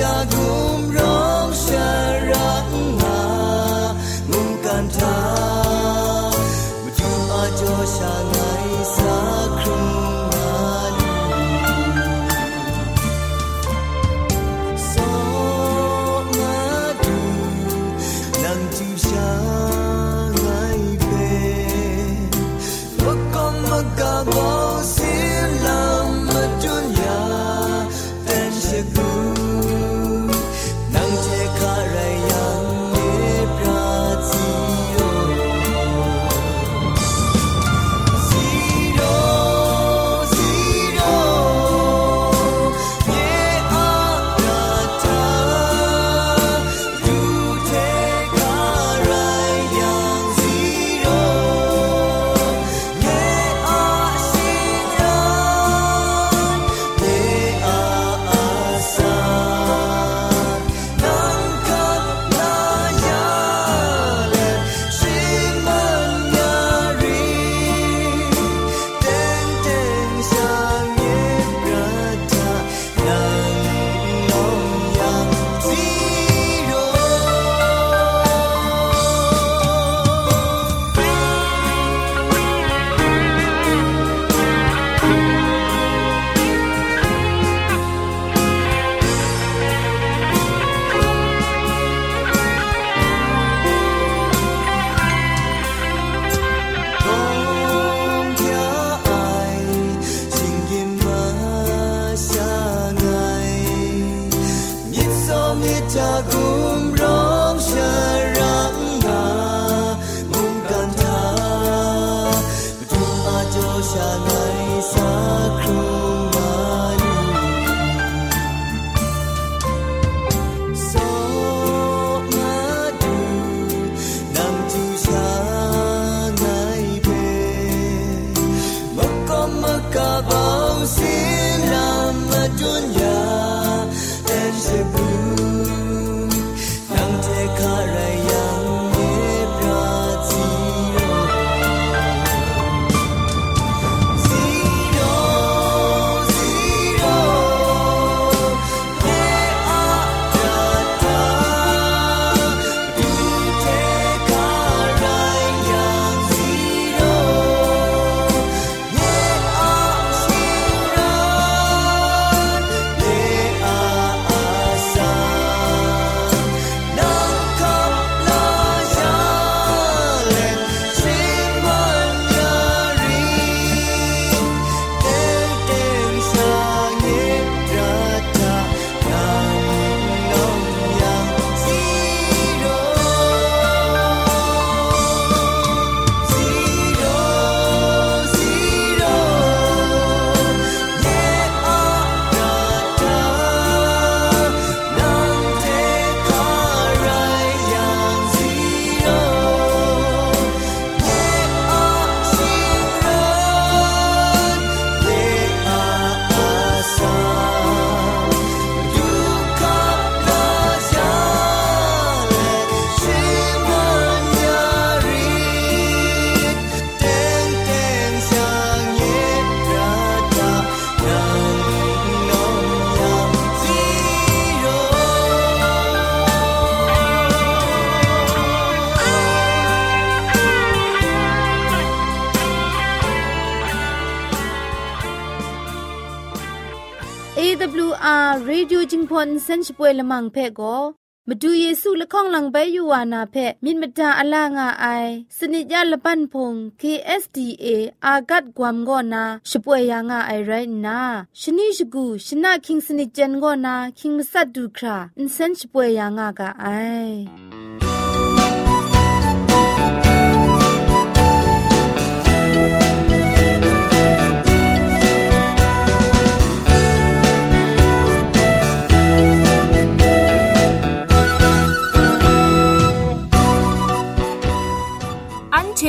জাগো 下那 พนเซนช่วยละมังเพ่ก็มาดูเยซูละข้องหลังใบยูวานาเพ่มินมตาอลางาไอสนิจยาละปันพง KSDA อากัดกวมก็นาช่วยยางาไอไรนาชนิชกูชนะคิงสนิจเจนก็นาคิงมัสัดดูคราอินเซนช่วยยางากาไอ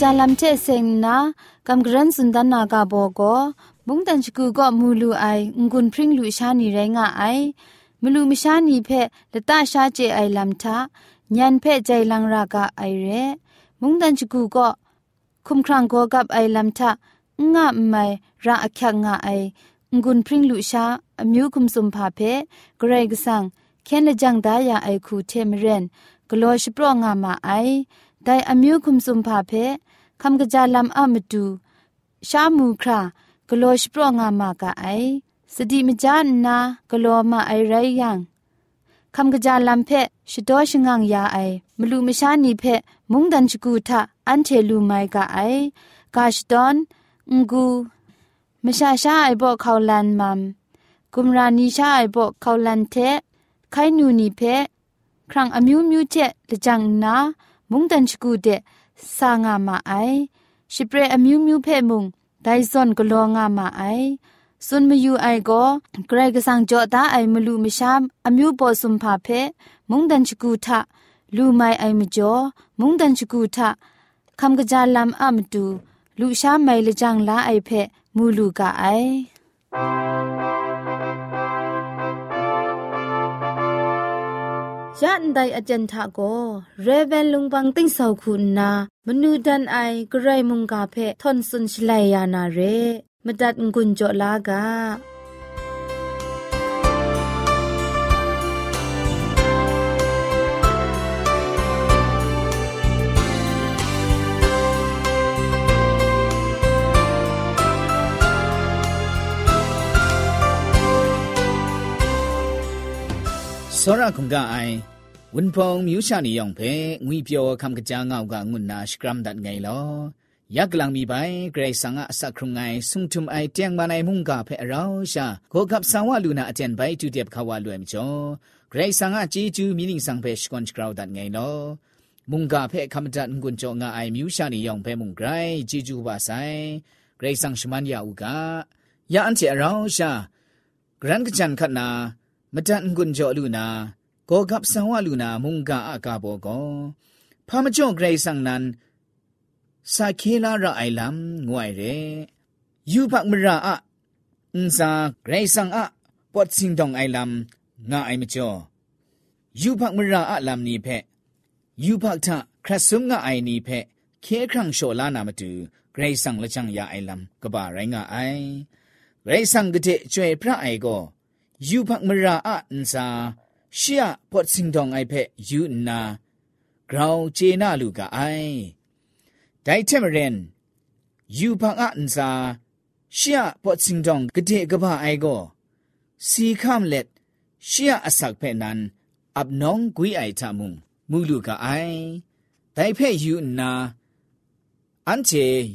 จาลัมเชเซงนากัมกรันสุนดานากาโบโกมุงตันชกูก็มูลูไองุนพริ้งลูชานีไรงะไอมลูมชานีเพละตาชาเจไอลัมทาญันเพใจลังรากาไอเรมุงตันชกูก็คุมครังโกกับไอลัมทางะไม่ระอักงะไองุนพริ้งลูชาอมิวคุมสุมพาเพเกรกสังแค่นจังดายาไอคูเทมเรนกลอชโปรงามาไอ แต่อมิวคุมสุมพาเพคำกระจาลำอามตูชามูครากลัวสปรองามากะไอสติมจานนากลัวมาไอไรยังคำกระจาลำเพชดอชงังยาไอมลูมชานีเพมุงดันชกูทะอันเทลูไมกะไอกาชดอนงกูมชาชาไอบอกเขาลันมัมกุมรานีชาไอบอกเขาลันเทไขนูนีเพครั้งอมิวมิวเจละจังนา မုန်တန်ချကူတဲ့ဆာငါမအိုင်ရှိပရအမျိုးမျိုးဖဲ့မုန်ဒိုင်ဇွန်ဂလောငါမအိုင်စွန်မယူအိုင်ကိုဂရက်ကဆောင်ကြတာအိုင်မလူမရှာအမျိုးပေါ်စွန်ဖာဖဲမုန်တန်ချကူထလူမိုင်အိုင်မကျော်မုန်တန်ချကူထခမ်ကကြလမ်အမတူလူရှာမိုင်လကြောင့်လာအိုင်ဖဲမူလူကအိုင် ยันไดอาจารย์ทะโกเรเวนลุงบังติ้งสาวคุณนามนูดันไอกระไรมุงกาเพทอนสุนชลัยยานาเรมดัดงุนจอลากา စောရခုံကအိုင်ဝန်ဖုံမြူရှာနေယောင်ဖဲငွေပြောခမ်ကကြာငောက်ကငွန်းနာစကရမ်ဒတ်ငိုင်လောယက်ကလန်မီပိုင်ဂရိတ်ဆန်ကအစခရုံငိုင်ဆုံထုံအိုင်တຽງမနိုင်မှုန်ကဖဲအရောရှာကိုကပ်ဆန်ဝလူနာအတန်ဘိုင်တူတက်ခဝလွယ်မချောဂရိတ်ဆန်ကជីကျူမီနင်းဆန်ဖဲရှကွန်ချကရောဒတ်ငိုင်လောมุงกาเพคำจัดงุนจงาไอมิวชานียองเพมุงไกรจีจูบาไซเกรซังชมันยาอุกายาอันเจอราชากรันกจันขัดนา မတန်ငွန်ကြောလူနာကောကပ်ဆန်ဝလူနာမုန်ကအကဘောကောဖာမကြော့ဂရိတ်ဆန်နန်စာခေလာရအိုင်လမ်ငွိုင်ရဲယူပမရာအအန်စာဂရိတ်ဆန်အပတ်စင်ဒေါင်အိုင်လမ်ငါအိုင်မကျော်ယူပမရာအလမ်နီဖက်ယူပထခရဆုံငါအိုင်နီဖက်ခဲခန့်လျှော်လာနာမတူဂရိတ်ဆန်လက်ချန်ယာအိုင်လမ်ကဘာရိုင်းငါအိုင်ဂရိတ်ဆန်ကတဲ့ကျွဲဖရအိုင်ကော านามตูเกรซังละจังยาไอลัมกบาไรงาไอเกรซังกะเจจวยพระไอโกยูพักมราอะอินซาเชียพอดสิงดองไอเพยูนากราวเจนาลูกาไอไดเทมเรนยูพักอะอินซาเชียพอดสิงดองกะเดกะบะไอโกสีคามเล็ดเชียอสักเพนันอับน้องกุยไอทามุงมูลูกาไอไดเพยูนาอันเจ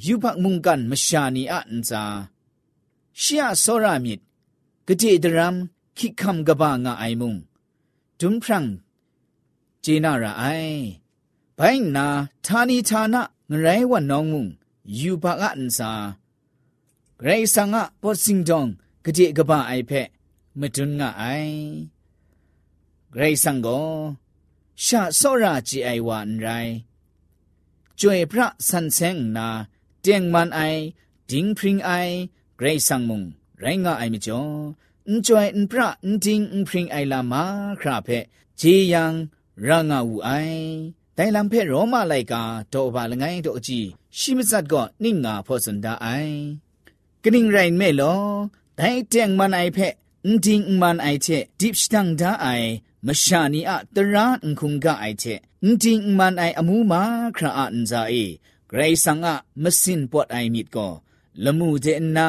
ยูพักมุงกันมชานีอะอินซาเชียโซรามิด กะเจดรัมคิกคำกะบางะไอมุงดุมพรังเจนาระไอไปนาทานีทานะงไรวันน้องมุงยูบากะอันซาไรสังะปอสิงดองกะเจกะบาไอเพมดุนงะไอไรสังโกชาโซราจีไอวานไรจวยพระสันเซงนาเตียงมันไอดิงพริงไอไรสังมุง ရိုင်းငါအိုင်မကျော်အန်ကျွိုင်အန်ပရအန်တင်းအန်ဖရင်အိုင်လာမာခရာဖဲဂျေယံရငါဝူအိုင်တိုင်လံဖဲရောမလိုက်ကတော့ဘာလငိုင်းတော့အကြည့်ရှိမစတ်ကနိငါဖောစန်တာအိုင်ကနင်းရိုင်းမဲလောတိုင်တန်မန်အိုင်ဖဲအန်တင်းမန်အိုင်ချက်ဒီပစတန်ဒါအိုင်မရှာနီအတရာအန်ခုံကအိုင်ချက်အန်တင်းမန်အိုင်အမှုမာခရာအန်ဇာအေဂရိဆန်ကမစင်ပွတ်အိုင်မီတကောလမှုတဲ့နာ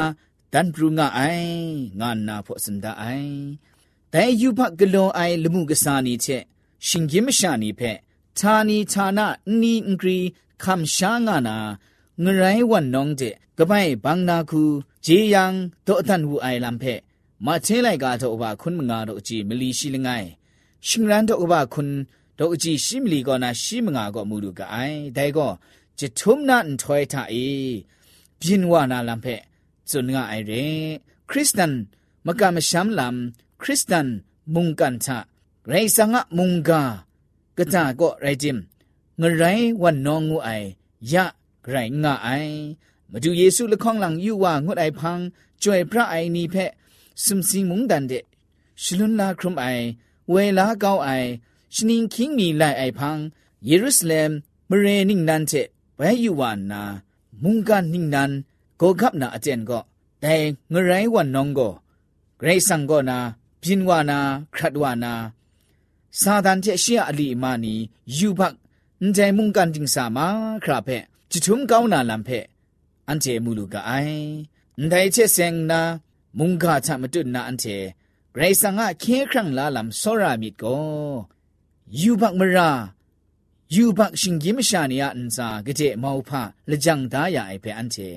ดันปรุงะไองานนาพอสันดาไอ แต่ยูพักกลอไอลมุกษานีเชชิงกิมชานีเพทานีทานะนีอิงกรีคำช้างานาเงไรวันน้องเจกะไปบังนาคูเจยังโตตันหูไอลำเพมาเชไลกาโตอบาคุณมงาโตจีมลีชิลงไงชิงรันโตอบาคุณโตจีชิมลีกอนาชิมงาก็มูดูกะไอแต่ก็จะทุมนันถอยท่าเอบินวานาลำเพ จุนงาไอเรคริสตันมกามชัมลำคริสตันมุงกันทะไรสังะมุงกากะตาก็ไรจิมเงไรวันนองงูไอยะไรงะไอมาดูเยซูละข้องหลังยู่ว่างดไอพังจวยพระไอนีเพะสุมสิงมุงดันเดชลุนลาครุมไอเวลาเกาไอชนิงคิงมีไลไอพังเยรูซาเล็มมเรนิงนันเจไปอยู่วานนา มุงกันนิงนัน ကိုကပ်နာအကျင့်ကောတိုင်ငရိုင်းဝနောင်းကောဂရိတ်ဆန်ကောနာပြင်းဝနာခရတ်ဝနာစာဒန်ချက်ရှေ့အလီမာနီယူဘတ်အန်ဂျေမုန်ကန်တင်းစာမာခရဖက်ချီထုံကောင်းနာလမ်ဖက်အန်ဂျေမူလူကအိုင်အန်တိုင်ချက်ဆင်နာမုန်ကာချမတွနာအန်ကျေဂရိတ်ဆန်ကခဲခရန့်လာလမ်စောရာမီကောယူဘတ်မရာယူဘတ်ရှင်ဂိမရှာနီယာအန်စာဂတဲ့မောဖလကြံဒါယာအိုင်ဖက်အန်ကျေ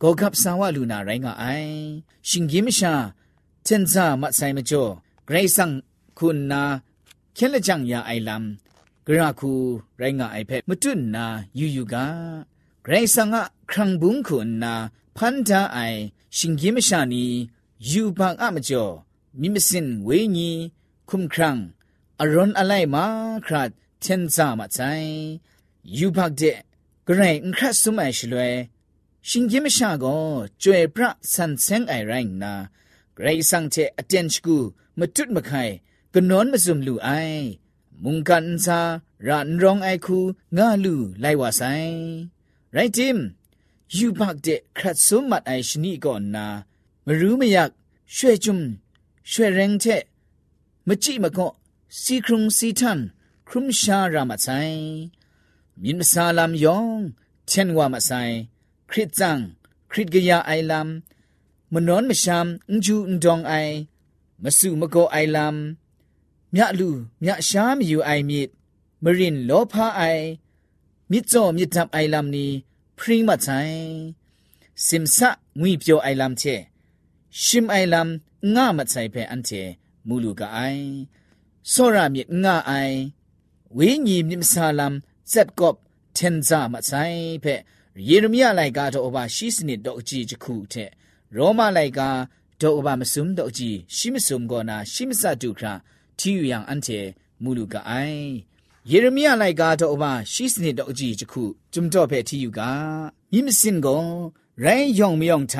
ก็ยูบักมรายูบักชิงกิมชานียอันซากะเจมาวพาละจังดายาไอเพอันเจก็กับสาวลูนาไรงะไอชิงกิมชาเทนซามัดไซมจ่อเกรซังคุณนาเคละจังยาไอลัมกระคูไรงะไอเพมตุนนายูยูกาเกรซังอะครังบุงคุณนาพันธาไอชิงกิมชานียูบักอะมจ่อมิมสินเวญีคุมครังอรอนอะไรมาคราดเทนซามาใจยูพักเดกระไรอุครัสมัยชลวย ရှင်ကြီးမရှာကောကျွေပရဆန်ဆန်အိုင်ရိုင်းနာဂရိဆန်ချေအတန်ချကူမတွတ်မခိုင်ကနွန်မစုံလူအိုင်မုန်ကန်စာရန်ရောင်အိုင်ခုငါလူလိုက်ဝဆိုင်ရိုက်တင်ယူဘတ်တဲ့ခတ်ဆုံမတ်အိုင်ရှနီကောနာမရူးမယက်ရွှေကျွမ်ရွှေရင်တဲ့မကြည့်မကော့စီခရုံစီတန်ခရုမရှာရမဆိုင်မြင်းမစာလမ်ယောင်ချန်ဝါမဆိုင် ခရစ်ဇန်ခရစ်ဂယာအိုင်လမ်မနွန်မရှမ်အန်ဂျူအန်ဒေါငအိုင်မဆုမကောအိုင်လမ်မြလူမြရှားမယူအိုင်မြစ်မရင်လောဖာအိုင်မြစ်စောမြစ်တပ်အိုင်လမ်နီဖရင်မဆိုင်စင်ဆာငွေပြောအိုင်လမ်ချေရှင်အိုင်လမ်ငါမဆိုင်ဖဲအန်ချေမူလူကအိုင်စောရမြစ်ငါအိုင်ဝိညာဉ်မြစ်ဆာလမ်ဇက်ကော့เทนซามา ယေရမိယလိုက်ကတော့အဘရှိစနစ်တော့အကြည့်တစ်ခုထက်ရောမလိုက်ကတော့အဘမစုံတော့အကြည့်ရှိမစုံကောနာရှိမစတုခရာတီယူယံအန်တေမူလူကအိုင်ယေရမိယလိုက်ကတော့အဘရှိစနစ်တော့အကြည့်တစ်ခုဂျုံတော့ဖဲတီယူကမိမစင်ကောရိုင်းယောင်မယောင်ထ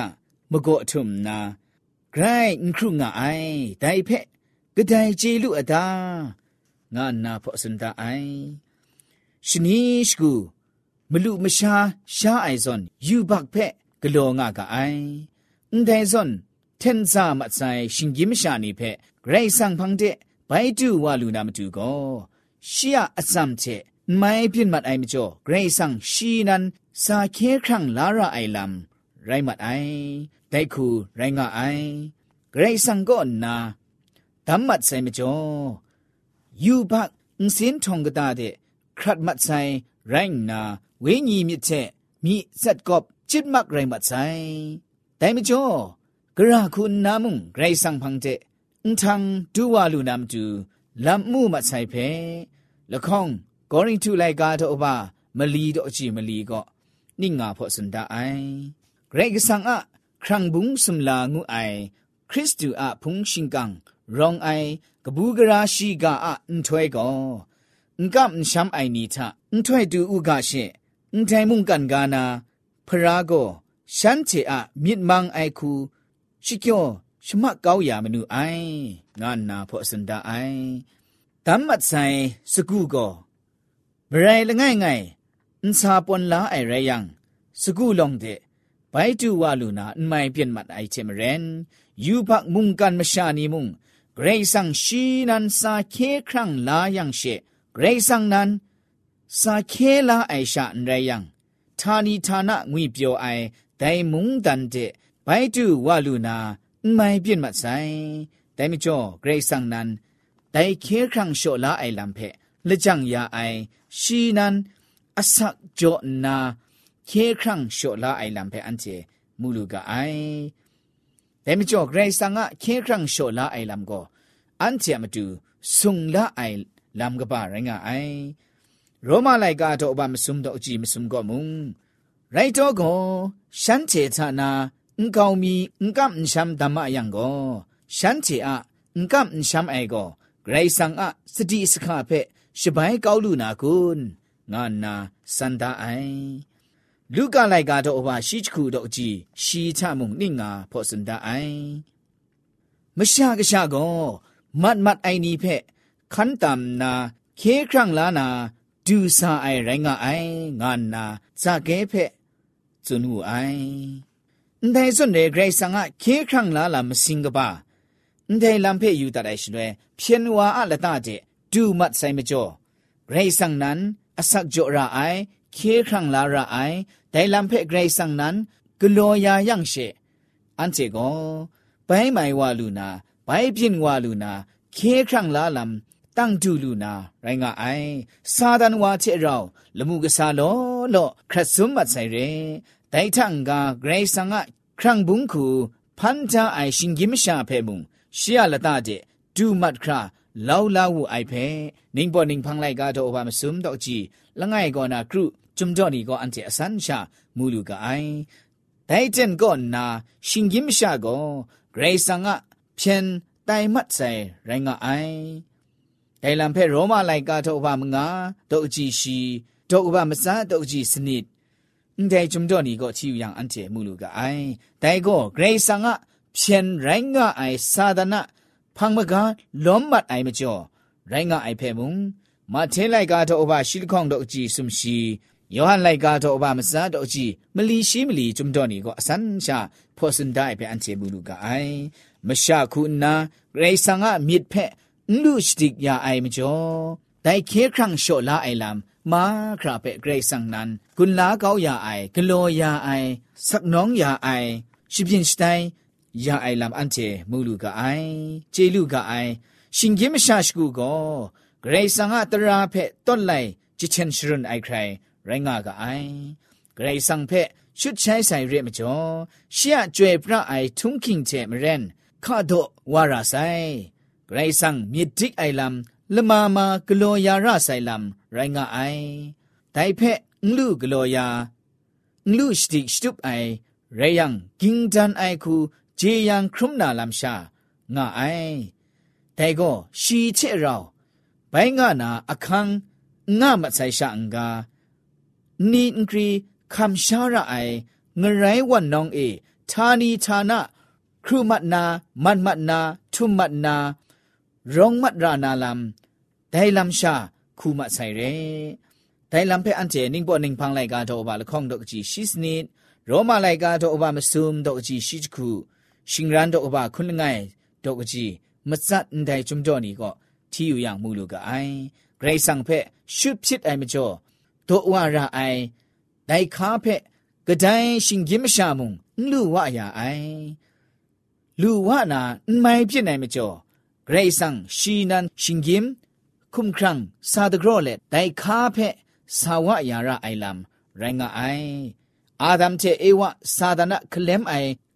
မကောအထုမနာဂရိုင်းခရုငါအိုင်ဒိုင်ဖက်ဂဒိုင်ဂျေလူအတာငါနာဖို့စန်တာအိုင်ရှင်နီရှ်ကူ မလူမရှာရှာအိုင်ဇွန်ယူဘတ်ဖက်ဂလောငါကအိုင်အန်တိုင်ဇွန်တန်ဇာမဆိုင်ရှင်ကြီးမရှာနေဖက်ဂရိတ်ဆန်ဖန်တဲ့ဘိုင်တူဝလူနာမတူကောရှီယအစမ်ချက်မိုင်ပြင်းမတ်အိုင်မကျော်ဂရိတ်ဆန်ရှီနန်စာခဲခန့်လာရအိုင်လမ်ရိုင်းမတ်အိုင်ဒိုက်ခုရိုင်းငါအိုင်ဂရိတ်ဆန်ကောနာဓမ္မတ်ဆိုင်မကျော်ယူဘတ်အင်းစင်ထုံကတာတဲ့ခရတ်မတ်ဆိုင်ရိုင်းနာ มจ่อไกรสังชีนันสาเคครั้งลาระไอลัมไรมัดไอได้คูไรงาไอไกรสังก็นาดัมมัดไซมจ่อยูบักอุสินทองกะตาเดครัดมัดไซไรนาเวญีมิเชมีเซตกอบจิตมักไรมัดไซแต่ไม่จ่อกระคุณนามุงไกรสังพังเจอุทังดูวาลูนามจูลำมูมัดไซเพละข้องกอริงทูไลกาโตอบามลีดอจีมลีก็นิ่งงาพอสุนดาไอเกรกสังอะครั้งบุงสุมลางูไอคริสตูอะพุงชิงกังรองไอกบูกราชีกาอะอันถวยก็อันกับอันช้ำไอนีทะอันถวยดูอุกาเช อันไทมุงกันกานาพระโกฉันเจอะมิดมังไอคูชิเกียวชมะเกาอย่ามนูไองานนาพอสันดาไอตัมมัดไซสกูโกบรายละง่ายง่ายอันซาปนลาไอไรยังสกูลองเดไปดูว่าลูนาอันไม่เปลี่ยนมัดไอเชมเรนยูพักมุงกันมชานีมุงเกรซังชีนันสาเคครั้งลายังเชเกรซังนั้น စာခဲလာအိုင်ရှာန်ရယံဌာနီဌာနငွေပြောအိုင်ဒိုင်မုန်တန်တဲ့ဘိုက်တူဝလူနာမိုင်ပြင့်မဆိုင်ဒိုင်မကျော်ဂရိတ်ဆန်နန်ဒိုင်ခဲခန့်ရှောလာအိုင်လမ်ဖဲလက်ကြံရအိုင်ရှီနန်အဆက်ကြောနာခဲခန့်ရှောလာအိုင်လမ်ဖဲအန်တီမူလူကအိုင်ဒိုင်မကျော်ဂရိတ်ဆန်ကခဲခန့်ရှောလာအိုင်လမ်ကိုအန်တီမတူဆုံလာအိုင်လမ်ကပါရငါအိုင် ရောမလိုက်ကတော့ဘာမစုံတော့အကြည့်မစုံကောမုံရိုက်တော့ကိုရှမ်းချေချာနာအင်ကောင်မီအင်ကမ်ရှမ်ဓမ္မယံကိုရှမ်းချေအအင်ကမ်ရှမ်အေကိုဂရိဆန်အစတိစခဖက်ရှပိုင်းကောက်လူနာကုငါနာစန္ဒအိုင်လူကလိုက်ကတော့ဘာရှိချခုတော့အကြည့်ရှီချမုံနိငါဖောစန္ဒအိုင်မရှာကရှာကောမတ်မတ်အိုင်နီဖက်ခန်တမ်နာခေခရန့်လာနာ ဒူဆာအိုင်ရိုင်းကအိုင်ငါနာဇာကဲဖက်ဇွန်ဟူအိုင်အန်တိုင်းစွန်တဲ့ဂရိတ်ဆန်ကခေခန့်လာလာမစင်ကပါအန်တိုင်းလမ်ဖက်ယူတရိုင်ရှင်ရဲဖြန်ဝါအလတတဲ့ဒူမတ်ဆိုင်မကျော်ဂရိတ်ဆန်နန်အဆက်ကြောရာအိုင်ခေခန့်လာရာအိုင်ဒိုင်လမ်ဖက်ဂရိတ်ဆန်နန်ဂလောယာယန့်ရှေအန်ချေကိုဘိုင်းမိုင်ဝါလူနာဘိုင်းပြင်းဝါလူနာခေခန့်လာလမ် อะเคครั้งลาลามสิงกบ้าแต่ลำเพอยู่ตัดไอชด้วยเพียนว่าอะละตาเจดูมัดไซมจ่อเกรสังนั้นอสักจ่อระไอเคครั้งลาระไอแต่ลำเพเกรสังนั้นกลัวยายังเชอันเจก็ไปไม่ว่าลูนาไปเพียนว่าลูนาเคครั้งลาลำตั้งดูลูนาไรงาไอซาดันวาเชเราละมุกษาโลโลครัสุมมัดไซเรแต่ทั้งกาเกรซังอะครั้งบุงคูพันจาไอชิงกิมชาเพมุงเชียละตาเจดูมัดคราลาวลาวูไอเพนิงปอนิงพังไลกาโตอบามซุมดอกจีละไงกอนาครุจุมจ่อนี่ก็อันเจอสันชามูลูกาไอแต่เจนก็นาชิงกิมชาก็เกรซังอะเพียนไตมัดใส่ไรงาไอ ဒိုင်လံဖဲရောမလိုက်ကားထုတ်ပါမငါတို့အကြည့်ရှိတို့ဥပမစားတို့အကြည့်စနစ်ဒိုင်ဂျုံတော့နီကိုချီယူយ៉ាងအန်တေမူလူကအိုင်ဒိုင်ကိုဂရေဆန်ကဖြန်ရိုင်းကအိုင်သာဒနာဖန်မကလောမတ်အိုင်မကျော်ရိုင်းကအိုင်ဖဲမုံမထဲလိုက်ကားထုတ်ပါရှိလခေါန်တို့အကြည့်စုံရှိယောဟန်လိုက်ကားတော့ဘာမစားတော့ကြည့်မလီရှိမလီကျွမ်တော့နီကိုအစမ်းရှာဖော်စန်ဒိုင်ပဲအန်ချေဘူးလူကအိုင်မရှာခုနာဂရိဆန်ကမြစ်ဖက် လူစတိကရအိုင်မကျော်တိုင်ခေခန့်လျှော့လာအိုင်လမ်မာခရာပဲဂရိတ်ဆန်နန်ဂွန်လာကောက်ရအိုင်ဂလောရအိုင်စက်နောင်းရအိုင်ရှိပြင်းစတိုင်ရအိုင်လမ်အန်တီမူလူကအိုင်ဂျေလူကအိုင်ရှင်ဂိမရှာရှကူကိုဂရိတ်ဆန်ကတရာဖက်တွတ်လိုက်ချစ်ချင်ရှရွန်အိုင်ခရိုင်ရိုင်းငါကအိုင်ဂရိတ်ဆန်ဖက်ရှုချိုင်ဆိုင်ရမကျော်ရှီယကျွဲပရအိုင်ထုံကင်းချေမရန်ခါတော့ဝါရာဆိုင် เจมเรนข้าโดวาราไซไกรสังมีดิกไอลำละมามากโลยาราไซลำไรงาไอไดเพงลูกโลยา ลูสติสตุปไอเรยังกิงจันไอคูเจยังครุมนาลำชางาไอแต่ก็ชีเชเราไปงานาอคังงามัดไซชาอังกานีนกรีคำชาระไอเงไรวันน้องเอทานีทานะครูมัดนามันมัดนาทุมมัดนา ร้องมัดรานาลำได้ลำชาคูมัดไซเรได้ลำเพออันเจนิงปอนิงพังไลกาโตอบาละข้องดอกจีชิสนิดโรมาไลกาโตอบามาซุมดอกจีชิจคูชิงรันดอกอบาคุณไงดอกจีมัดซัดนไดจุมจอนี่ก็ที่อยู่อย่างมูลูกไอเกรซังเพชุดพิดไอมจ่อตัวว่าระไอไดคาเพกระไดชิงยิมชามุงลูว่าอย่าไอลูว่านาไม่เพี้ยนไหนไม่จ่อ เกรซังชีนันชิงยิมคุมครังซาดกรอเลไดคาเพสาวะยาระไอลำแรงไออาดัมเจเอวะซาดานะเคลมไอ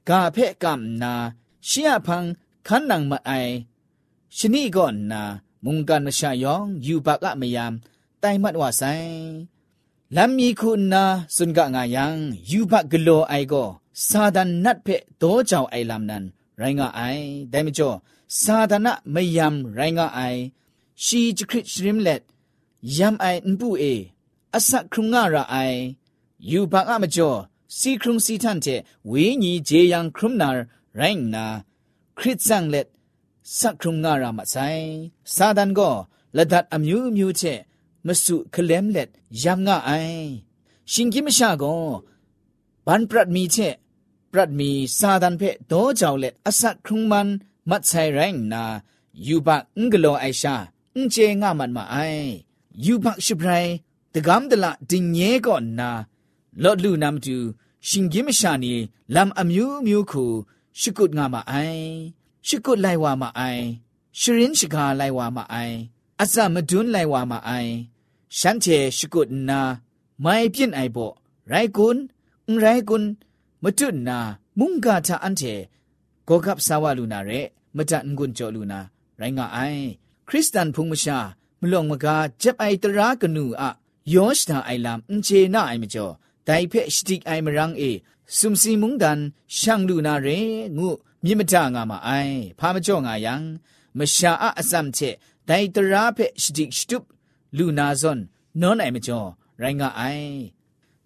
กาเพกัมนาเชียพังขันนังมาไอชนีก่อนนามุงกันมชายองอยู่ปากะมยามไตมัดว่าไซลำมีคุณนาสุนกะงายังยูบักกโลไอโกซาดันนัดเพโตเจ้าไอลำนั้นไรงาไอได้มจ่อ ซาดานะไม่ยำไรงาไอชีจคริชริมเล็ดยำไอนปูเออสักครุงงาระไอยูบักอะมจ่อစီခရုံစီထန်တဲ့ဝိညာဉ်ဂျေယံခရုမနာရိုင်းနာခရစ်ဇန်လက်စခရုံငါရမဆိုင်စာဒန်ကိုလက်ဒတ်အမျိုးမျိုးချက်မစုခလမ်လက်ယမ်ငါအိုင်ရှင်ကိမရှာကိုဘန်ပရတ်မီချက်ပရတ်မီစာဒန်ဖဲဒေါ်ကြောင့်လက်အစခရုံမန် မတ်ဆိုင်ရိုင်းနာယူဘအင်္ဂလောအိုင်ရှာအင်ဂျေငါမန်မအိုင်ယူဘရှိဘရိုင်တကမ်ဒလာတင်ញဲကောနာလော့လူနမ်တူရှင်ကြီးမရှာနီလမ်အမျိုးမျိုးခုရှိကုတ်ငါမအိုင်ရှိကုလိုက်ဝါမအိုင်ရှရင်ရှိကာလိုက်ဝါမအိုင်အစမဒွန်းလိုက်ဝါမအိုင်ရှမ်းချေရှိကုနာမိုင်ပြင်းအိုင်ဘောရိုင်ကွန်းရိုင်ကွန်းမတွနာမုန်ကာချာအန်ချေကိုကပ်ဆာဝလူနာရဲ မတန်ငွန်းကြောလူနာရိုင်းငါအိုင်ခရစ်တန်ဖုန်မရှာမလုံမကာဂျက်အိုင်တရာကနူအယောရှတာအိုင်လမ်အင်ချေနာအိုင်မကျော်ဒိုင်ဖက်စတိအိုင်မရန်းအေစုံစီမုန်ဒန်ရှန်လူနာရေငုမြင့်မတငါမအိုင်ဖာမကျော်ငါယံမရှာအအစမ်ချက်ဒိုင်တရာဖက်စတိစတုလူနာဇွန်နွန်အိုင်မကျော်ရိုင်းငါအိုင်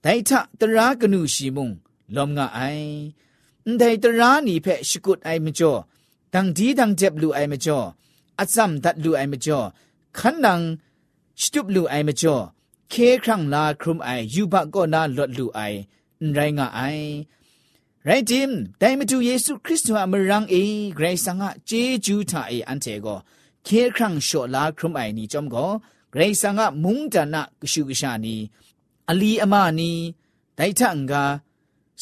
ဒိုင်ထတရာကနူရှိမုန်လုံငါအိုင်ဒိုင်တရာနီဖက်ရှကုတ်အိုင်မကျော် ชีมุงลอมงาไอไดตรานีเพสกุดไอมจ่อดังดีดังเจ็บลูไอมจ่ออซัมดัดลูไอมจ่อขันนังสตุปลูไอมจ่อเคครั้งลาครุมไอยูบะก็นาลดลูไอไรงะไอไรจิมแต่มาดูเยซูคริสต์ว่ามรังเอไกรสังะเจจูทาเออันเทโกเคครั้งโชลาครุมไอนี่จอมโกไกรสังะมุงจานะกชูกชานีอลีอมานีไดทังกา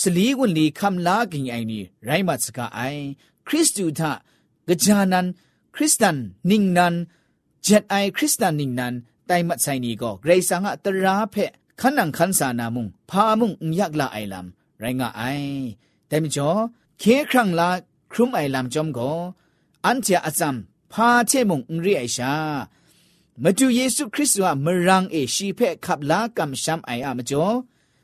สลีกุนลีคำลากิงไอนี่ไรมัสกาไอ คริสตูทากจานันคริสตันนิงนันเจ็ดไอคริสตันนิงนันไตมัดไซนีก็ไกรสังะตราเพขันนังขันสานามุงพามุงยักละไอลำไรงะไอแต่มจ่อเคครั้งละครุมไอลำจอมก็อันเจอาซัมพาเชมุงรีไอชามาดูเยซูคริสต์ว่ามรังเอชีเพขับลากำช้ำไออะมจ่อ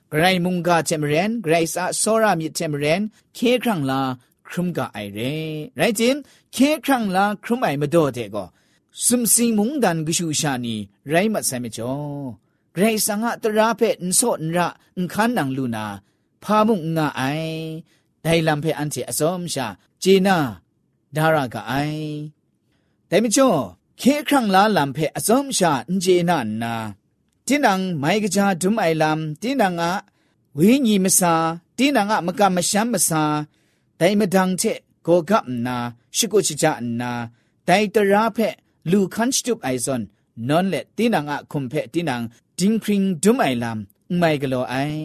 ไกรมุงกาเทมเรนไกรสะโซรามิเทมเรนเคครั้งละ ครุมกาไอเรไรจิมเคครั้งละครุมไอมาโดเตก็สุมสิงมุงดันกุชูชานีไรมัดไซมจ่อเกรสังะตราเพนโซนระนคันนังลูนาพามุงงาไอไดลัมเพอันเจอสอมชาจีนาดารากะไอแต่ไม่จ่อเคครั้งลาลัมเพอสอมชาเจนานาตินังไมกจาดุมไอลัมตินังอะวิญีมสาตินังอะมก တိုင်မဒန်းချက်ကိုကပ်နာရှိကိုချီချာနာတိုင်တရာဖက်လူခန်စတုပ်အိုင်ဇွန်နွန်လက်တင်းနာငါခုံဖက်တင်းနာဒင်းခရင်ဒုမိုင်လမ်မိုင်ဂလောအိုင်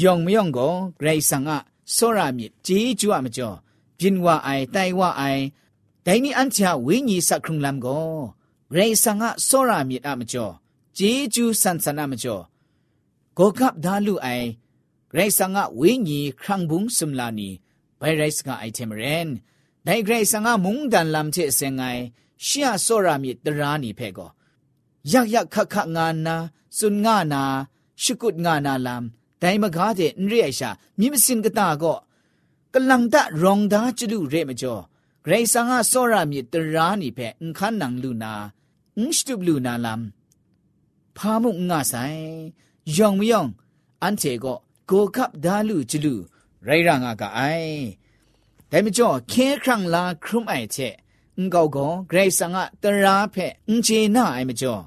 ယောင်မယောင်ကိုဂရိတ်ဆန်ငါစောရမြစ်ជីကျွအမကျော်ပြင်းဝအိုင်တိုင်ဝအိုင်ဒိုင်နီအန်ချာဝိညာဉ်စခုံလမ်ကိုဂရိတ်ဆန်ငါစောရမြစ်အမကျော်ជីကျွဆန်ဆန်အမကျော်ကိုကပ်ဒါလူအိုင်ဂရိတ်ဆန်ငါဝိညာဉ်ခရံဘုံစမ်လာနီ ဝဲရိုက်စကအိုက်တမရင်ဒိုင်ဂရိတ်စငါမုန်ဒန်လမ်ချေစငိုင်ရှီယာဆောရာမီတရာနီဖဲကောယက်ယက်ခခငါနာစွန်ငါနာရှကုတ်ငါနာလမ်ဒိုင်မကားတဲ့အင်ရိအရှာမြင့်မစင်ကတာကောကလန်တရောင်ဒါချလူရဲမကျော်ဂရိတ်စငါဆောရာမီတရာနီဖဲအင်ခန်းနန်လူနာအင်းစတုဘလူနာလမ်ဖာမုငါဆိုင်ယောင်မယောင်အန်ချေကောကိုကပ်ဒါလူချလူ ရိုင်ရငါကအိုင်ဒါမကျော်ခင်းခန့်လာခရုမိုင်ချက်အင်္ဂေါကောဂရိတ်ဆန်ကတရာဖက်အင်ချေနာအိုင်မကျော်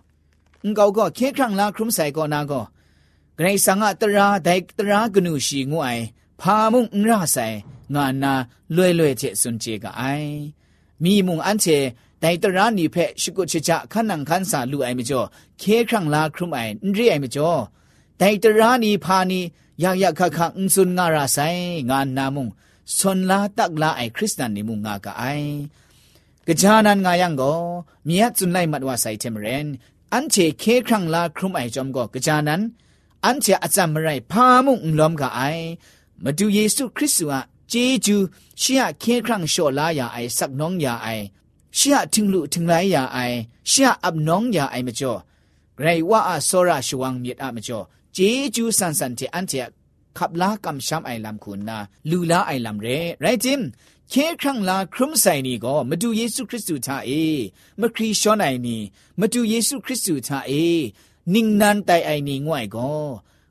အင်္ဂေါကောခင်းခန့်လာခရုဆိုင်ကောနာကောဂရိတ်ဆန်ကတရာဒိုက်တရာကနုရှိငွအိုင်ဖာမုံအင်ရဆိုင်ငါနာလွဲ့လွဲ့ချက်စွန်ချေကအိုင်မိမုံအန်ချေတိုင်တရာနီဖက်ရှိကုချေချခဏန်ခန်းစာလူအိုင်မကျော်ခေခန့်လာခရုမိုင်အင်ရီအိုင်မကျော်တိုင်တရာနီဖာနီ งลาครุมใส่ก็นาก็ไกรสังะตราไดตรากนูชีงวยพามุงราใส่งานนาลวยลวยเจสุนเจกไอมีมุงอันเชไดตรานีเพชิกุชิจะขันนังขันสาลูไอมจ่อเคครั้งลาครุมไอนรีไอมจ่อไดตรานีพานียากยากคักคักสุนงาราใส่งานนามุงสนลาตักลาไอคริสตันนิมุงงากะไอกะจานันงายังก็มียจุนไลมัดว่าใส่เทมเรนอันเชเคครั้งลาครุมไอจอมก็กะจานั้นอันเชอาจามไรพามุงล้อมกะไอมาดูเยซูคริสต์ว่าเจจูเชียเคครั้งโชลายาไอสักน้องยาไอเชียถึงลุถึงไรยาไอเชียอับน้องยาไอมจ่อไรว่าอาโซราชวังเมียดอะมจ่อ เจจูสันสันเทอันเชขับลากำช้ำไอลำคุณนาลูลาไอลำเรไรจิมเคครั้งลาครุมใส่นี่ก็มาดูเยซูคริสต์ท่าเอมาครีชอนไอนี่มาดูเยซูคริสต์ท่าเอนิ่งนันไตไอนี่ง่วยก็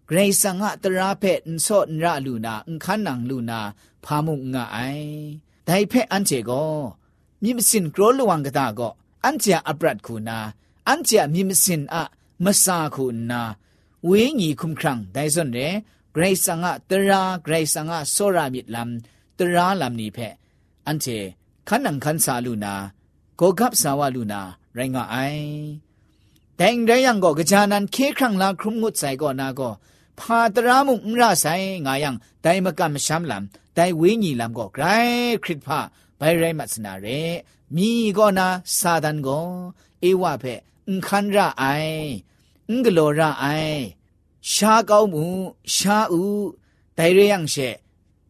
เกรซังะตราเพนโซนระลูนาอุคันนังลูนาพามุงงะไอไดเพอันเจก็มิมสินกรลวังกตาก็อันเจอับรัดคูนาอันเจมิมสินอะมาซาคูนา ဝေညီခုံခရံဒိုင်စွန်ရဲဂရိတ်ဆာငါတရာဂရိတ်ဆာငါဆောရာမစ်လမ်တရာလမ်နီဖက်အန်ချေခန္နံခန်စာလူနာကိုကပ်စာဝလူနာရိုင်ငါအိုင်တိုင်ရိုင်ယံကိုကြာနန်ခေခရံလာခုံငုတ်ဆိုင်ကောနာကောဖာတရာမှုငရဆိုင်ငါယံတိုင်မကမရှမ်းလမ်တိုင်ဝေညီလမ်ကောဂရိုင်ခရစ်ဖာဘိုင်ရိုင်မတ်စနာရဲမိကောနာစာဒန်ကောဧဝဖက်အခန္ရာအိုင် အင်္ဂလောရအိုင်ရှားကောင်းမှုရှားဥဒိုင်ရယံရှေ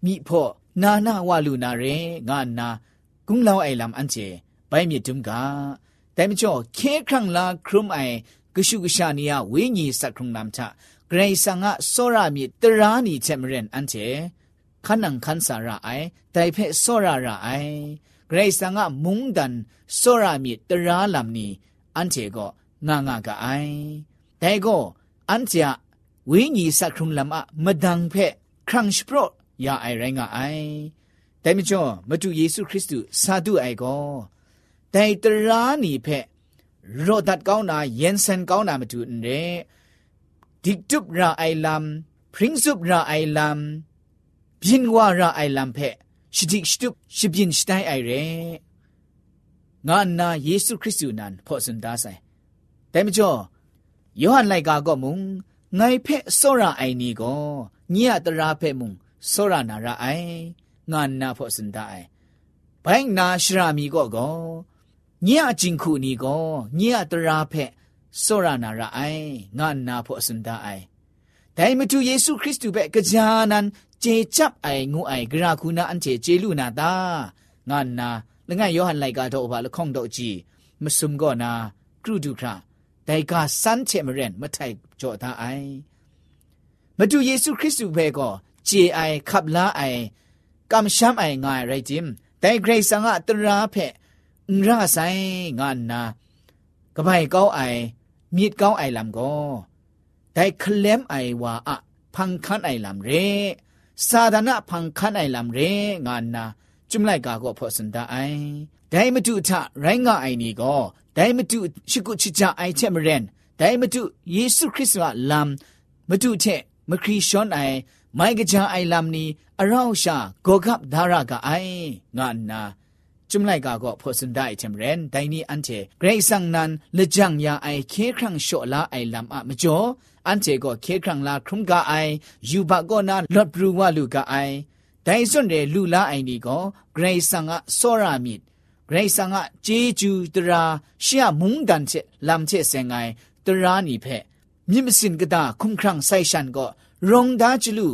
မိဖို့နာနာဝလူနာရေငါနာကုံလောင်အိုင်လမ်အန်ချေဘိုင်မြစ်တုံကတိုင်မချောခဲခန့်လာခရုမိုင်ကရှုကရှာနီယဝိညာဉ်စက်ခုံနမ်ချဂရိဆာငါစောရမီတရာနီချက်မရင်အန်ချေခနန်ခန်ဆာရာအိုင်တိုင်ဖက်စောရရာအိုင်ဂရိဆာငါမုန်ဒန်စောရမီတရာလမ်နီအန်ချေကောငါငါကအိုင် แต่ก็อันจะวิญีสักครุงลำอะมาดังเพะครั้งสโปรยาไอแรงไอแต่ไม่จอมาดูเยซูคริสต์ซาดูไอก็แต่ตรานีเพะรอดัดก้าวนาเย็นเซนก้าวนามาดูเนดิกจุบราไอลำพริ้งซุบราไอลำบินว่าราไอลำเพะชิดิกชุบชิบินชไตไอเรงานนาเยซูคริสต์นั้นพอสันดาไซแต่ไม่จอ ยอหันไลกาก็มุงไงเพโซราไอนี่ก็เนียตราเพมุงโซรานาราไองานนาพอสุนดาไอไปนาชรามีก็ก็ညအချင်းခုနီကိုညအတရာဖက်စောရနာရအိုင်ငါနာဖို့စန်ဒအိုင်ဒိုင်မတူယေရှုခရစ်တုပဲကြာနန်ကျေchấpအိုင်ငုအိုင်ဂရာခုနာအန်ချေကျေလူနာတာငါနာလငါယောဟန်လိုက်ကတော့ဘာလခေါန့်တော့ကြည့်မစုံကောနာကရုဒုခရာဒိုင်ကစန်ချေမရင်မထိုက်ကြောတာအိုင်မတူယေရှုခရစ်တုပဲကို แต่กาสันเชมเรนมาไทยจอตาไอมาดูเยซูคริสต์เบก็เจไอขับลาไอกำช้ำไองายไรจิม แต่เกรซังอะตราเพะราไซงานนากระไบเก้าไอ มีดเก้าไอลำก็แต่เคลมไอว่าอะพังคันไอลำเรซาดานะพังคันไอลำเรงานนา จุมไลกาก็พอสันดาไอแต่มาดูทะไรงาไอนี่ก็ ไอไมกจาไอลัมนี่อราวชาโกกับดารากาไองานาจุมไลกาก็พอสุนได้เทมเรนไดนี้อันเทเกรซังนันเลจังยาไอเคครั้งโชลาไอลำอะมจ่ออันเทก็เคครั้งลาครุมกาไอยูบะก็นาลอดบรูวาลูกาไอไดส่วนเรลูลาไอนี่ก็เกรซังอะโซรามิดเกรซังอะเจจูตราเชียมุงดั ဂရိဆာငါဂျေဂျူတရာရှီယမုန်ဒန်ချက်လမ်ချက်စငိုင်တရာနီဖက်မြင့်မစင်ကဒါခုံခရန့်ဆိုင်ရှန်ကိုရုံဒါချလူ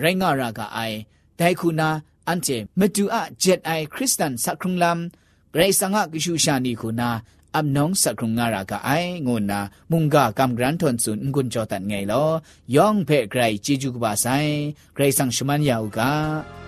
ရိုင်းငါရာကအိုင်ဒိုင်ခုနာအန်ချေမတူအဂျက်အိုင်ခရစ်စတန်စခရုံလမ်ဂရိဆာငါကရှူရှာနီခုနာအမ်နောင်စခရုံငါရာကအိုင်ငိုနာမုန်ကကမ်ဂရန်ထွန်ဆွန်ငွန်ချောတန်ငယ်လောယောင်ဖဲဂရိုင်ဂျီဂျူကပါဆိုင်ဂရိဆန်ရှမန်ယောက်က